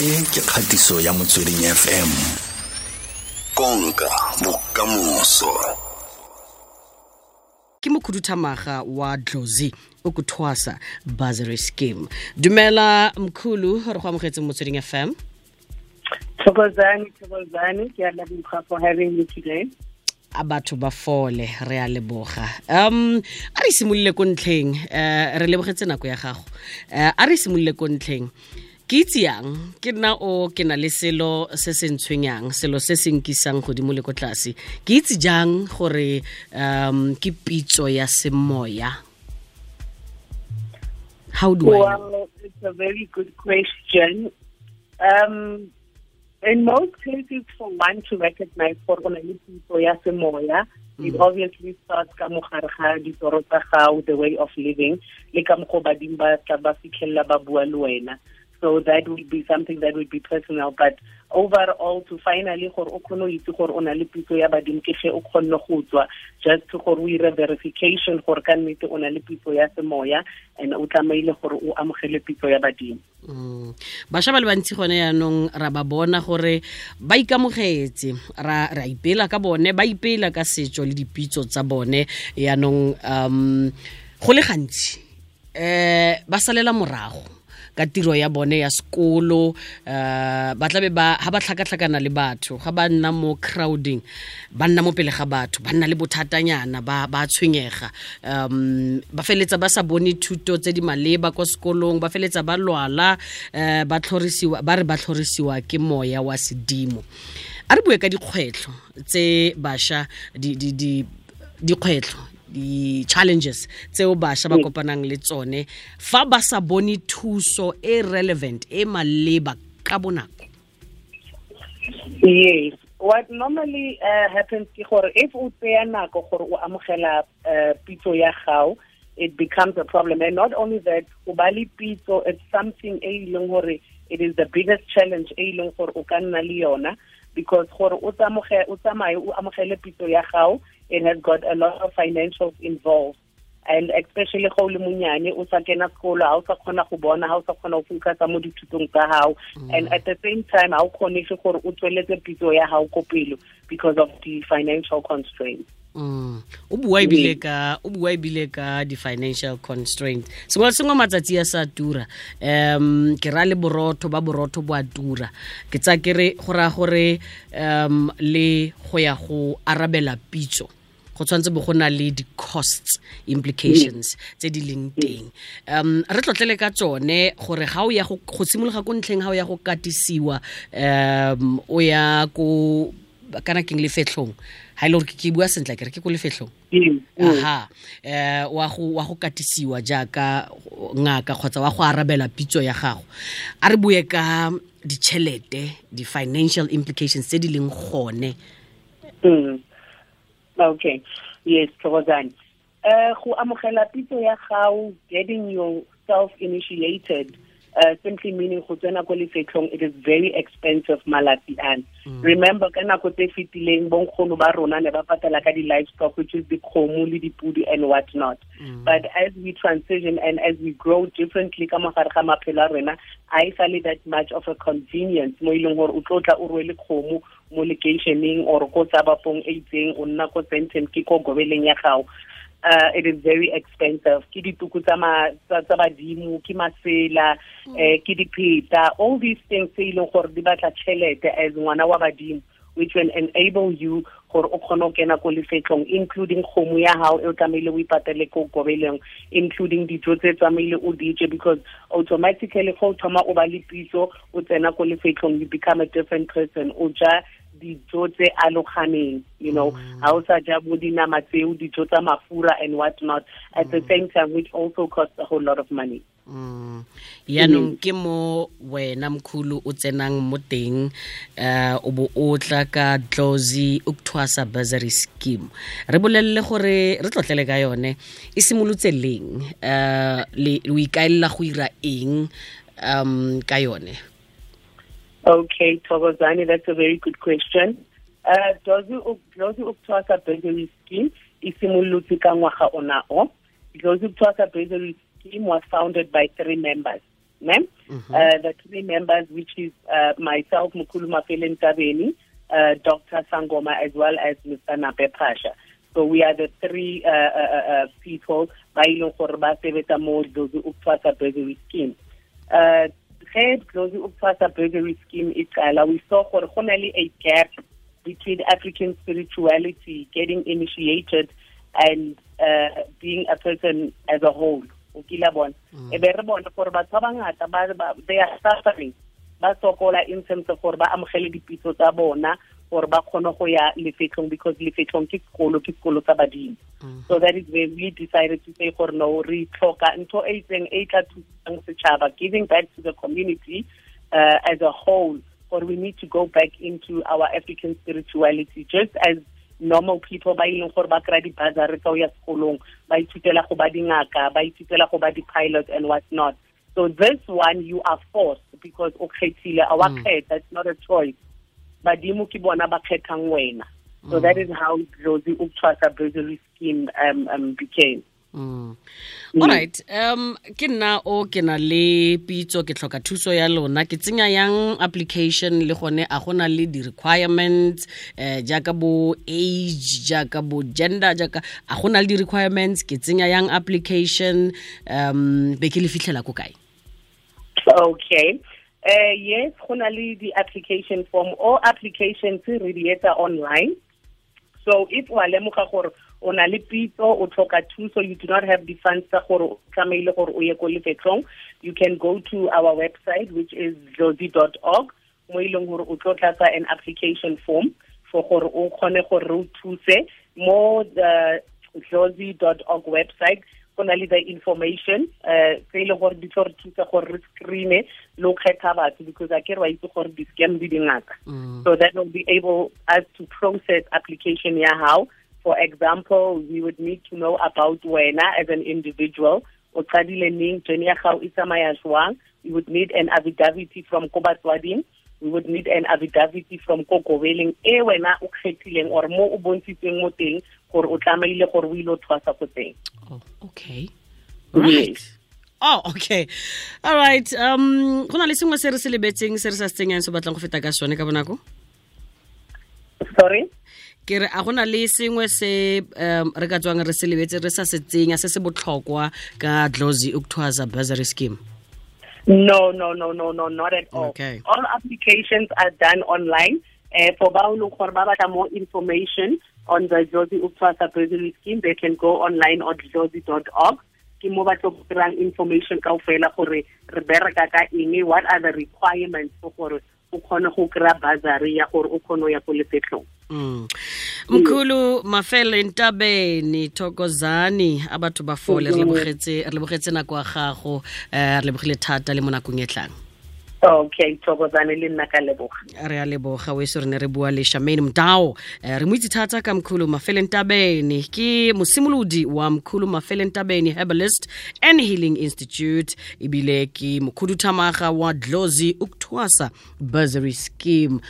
e ke kgatiso ya motsweding fm konka bokamoso. Ke mokhuduthamaga wa dlozi o kuthwasa bursary scheme. Dumela mkhulu re go amogetse motsweding fm ke a leboga for having me today. a batho ba fole re a leboga. Um a re simolole ko ntlheng um re lebogetse nako ya gago. Um a re simolole ko ntlheng ke itse yang ke nna o ke na le selo se se ntshwenyang selo se se nkisang godimo le ko tlase ke itse jang gore um ke pitso ya semoya how do I know? Well, it's a very good question. Um, in most cases, for one to recognize for ona le pitso ya semoya, it obviously starts ka mogare ga ditoro tsa gago, the way of living, le ka mokgwa badimo ba tla ba fitlhelela ba bua le wena. So that would be something that would be personal. But overall, to finally gore o kgone go itse gore o na le pitso ya badimo ke ge o kgonne go tswa just gore o ire verification gore ka nnete o na le pitso ya semoya and o tlamaile gore o amogele pitso ya badimo. Mm. bašwa ba le bantsi gone yaanong ra ba bona gore ba ikamogetse ra ra ipela ka bone ba ipela ka setso le dipitso tsa bone yaanong um go le gantsi um ba salela morago ka tiro ya bone ya sekolo uh ba tlabe ha ba tlhakatlhakana le batho ga ba nna mo crowding ba nna mo pele ga batho ba nna le bothatanyana ba tshwenyega. Um ba feletsa ba sa bone thuto tse di maleba kwa sekolong ba feletsa ba lwala uh, ba re ba tlhorisiwa ke moya wa sedimo. A re bue ka dikgwetlho tse bašwa di di di dikgwetlho di-challenges tseo bašwa ba kopanang le tsone fa ba sa bone thuso e relevant e maleba ka bonako Yes. What normally uh, happens ke gore if o tseya nako gore o amogela uh, pitso ya gago, it becomes a problem. And not only that, o ba le pitso, it's something e leng gore it is the biggest challenge e leng gore o ka nna le yona because gore o tsamaye o amogele pitso ya gago, it has got a lot of financials involved. and especially go le monyane o sa kena sekolo ha o sa kgona go bona ha o sa kgona go focus mo dithutong tsa gago and at the same time ha o kgonege gore o tsweletse pitso ya gago ko pelo because of the financial constraints. Mm. o bua ebile ka o bua ebile ka di-financial constraint sengwe le sengwe matsatsi a sa tura. Um ke ra le borotho ba borotho bo a tura. Ke tsa kere go raya gore um le go ya go arabela pitso go tshwanetse bo go na le di-costs implications tse di leng teng um re tlotlele ka tsone gore ga o ya go simologa ko ntlheng ga o ya go katisiwa um o ya ko kana keng lefetlhong ha ile gore ke ke bua sentle ke re ke ko lefetlhong Mm, mm. aha eh wa go wa go katisiwa jaaka ngaka kgotsa wa go arabela pitso ya gago a re bue ka ditšhelete di-financial implications tse di leng gone Mm. Okay. Yes, Thokozani. Uh, go amogela pitso ya gago, getting yourself initiated, uh, simply meaning go tsena ko lefetlhong, it is very expensive malatsi an. Remember, ka nako tse fetileng, bonkgono ba rona ne ba patala ka di-livestock, which is dikgomo le dipudi and what not. But as we transition and as we grow differently ka mogare ga maphelo a rena, a e sale that much of a convenience mo e leng gore o tlo tla o rwele kgomo mo locationeng or ko tsabapong e itseng o nna ko senten ke ko gobeleng ya gago uh, it is very expensive. Ke dituku tsa ma- tsa tsa badimo ke masela eh ke dipheta. All these things tse e leng gore di batla tšhelete as ngwana wa badimo which will enable you gore o kgone go kena ko lefetlhong including kgomo ya gago e o tlamehile o ipatele ko including dijo tse tlamehile o dije because automatically go o thoma o ba le pitso o tsena ko lefetlhong you become a different person. O ja dijo tse aloganeng you know. Ga o sa ja bo dinama tseo dijo tsa mafura and what not at the same time which also costs a whole lot of money. Mm. yaanong ke mo wena mkhulu o tsenang mo teng um o bo o tla ka dlozi ukthwasa bursary scheme. Re bolelele gore re tlotlele ka yone e simolotse leng um o ikaelela go ira eng um ka yone Okay, Thokozani, that's a very good question. Uh, Dlozi Ukuthwasa Bursary Scheme isimulutse ka ngwaga ona o. Dlozi Ukuthwasa Bursary Scheme was founded by three members. ma'am. Uh, the three members, which is uh, myself, Mukulu Mafelen Tabeni, uh, Dr. Sangoma, as well as Mr. Nape Pasha. So we are the three uh, uh, uh, people ba e leng gore ba sebetsa mo Dlozi Scheme. Uh, ge Dlozi Bursary Scheme qala, we saw gore go na le a gap between African spirituality getting initiated and uh, being a person as a whole. o kila bona. E be re bona gore batho ba bangata they are suffering. Ba sokola in terms of gore ba amogele dipitso tsa bona gore ba kgone go ya lefetlong because lefetlong ke sekolo ke sekolo sa badimo. So that is where we decided to say gore no re tlhoka ntho e itseng e tla thusang setšhaba giving back to the community uh, as a whole or we need to go back into our African spirituality. Just as normal people ba ileng gore ba kry di-bazary tsa o ya sekolong ba ithutela go ba dingaka ba ithutela go ba di-pilot and what not. So this one you are forced because o kgethile a wa kgetha it's not a choice badimo ke bona ba kgethang wena. So that is how Rosie Uktwasa Bursary Scheme um, um, became. Mm. all right um ke nna o ke na le pitso ke tlhoka thuso ya lona. Ke tsenya yang application le gone a gona le di-requirements eh, jaaka bo age jaaka bo gender jaaka a gona le di-requirements. Ke tsenya yang application um be ke le fitlhela ko kae? Okay uh, yes go na le di-application form. All applications re di online. So if wa lemoga gore o na le pitso o tlhoka thuso you do not have the funds tsa gore o tlameile gore o ye you can go to our website which is josi.org mo e leng gore an application form for gore o kgone gore re o the josi.org website go na le the information uh tse e leng gore di tlo re thusa gore re screene le o kgetha batho because a ke re wa itse gore di-scam di dingata so that will be able us to process application ya how for example we would need to know about wena as an individual. O qadile neng journey ya gago e tsamaya jwang? We would need an affidavit from ko batswading we would need an affidavit from kokobeleng e wena o kgethileng or mo o bontshitseng mo teng gore o tlamaile gore o ile o thwasa ko teng. Oh, okay. Right. Oh okay. All right um go na le sengwe se re se lebetseng se re sa se tsenyang se batlang go feta ka sone ka bonako? Sorry? Ke re a gona le sengwe se um re ka tswang re se lebetse re sa se tsenya se se botlhokwa ka dlosi uktwaza bursary scheme No, no, no, no, no, not at all. Okay. All applications are done online. Uh, for Korbaba, more information on the Dlozi Ukuthwasa Bursary Scheme, they can go online on josie.org. Ke mo ba tlo kry-ang information ka ofela gore re bereka ka eng what are the requirements for gore o kgone go kry-a bursary ya gore o kgone go ya ko lefetlhong Mm. mkhulu mafele ntabeni thokozani. Abatho ba fole re lebogetse nako ya gago um re lebogile thata le mo nakong e tlang. Okay thokozane le nna ka leboga. Re a leboga weso re ne re bua le shamane mdao. Eh, re mo itse thata ka mkhulu mafelentabene ke mosimolodi wa mkhulu mafelentabene herbalist and healing institute. Ebile ke mokhuduthamaga wa dlozi uktwasa bursary scheme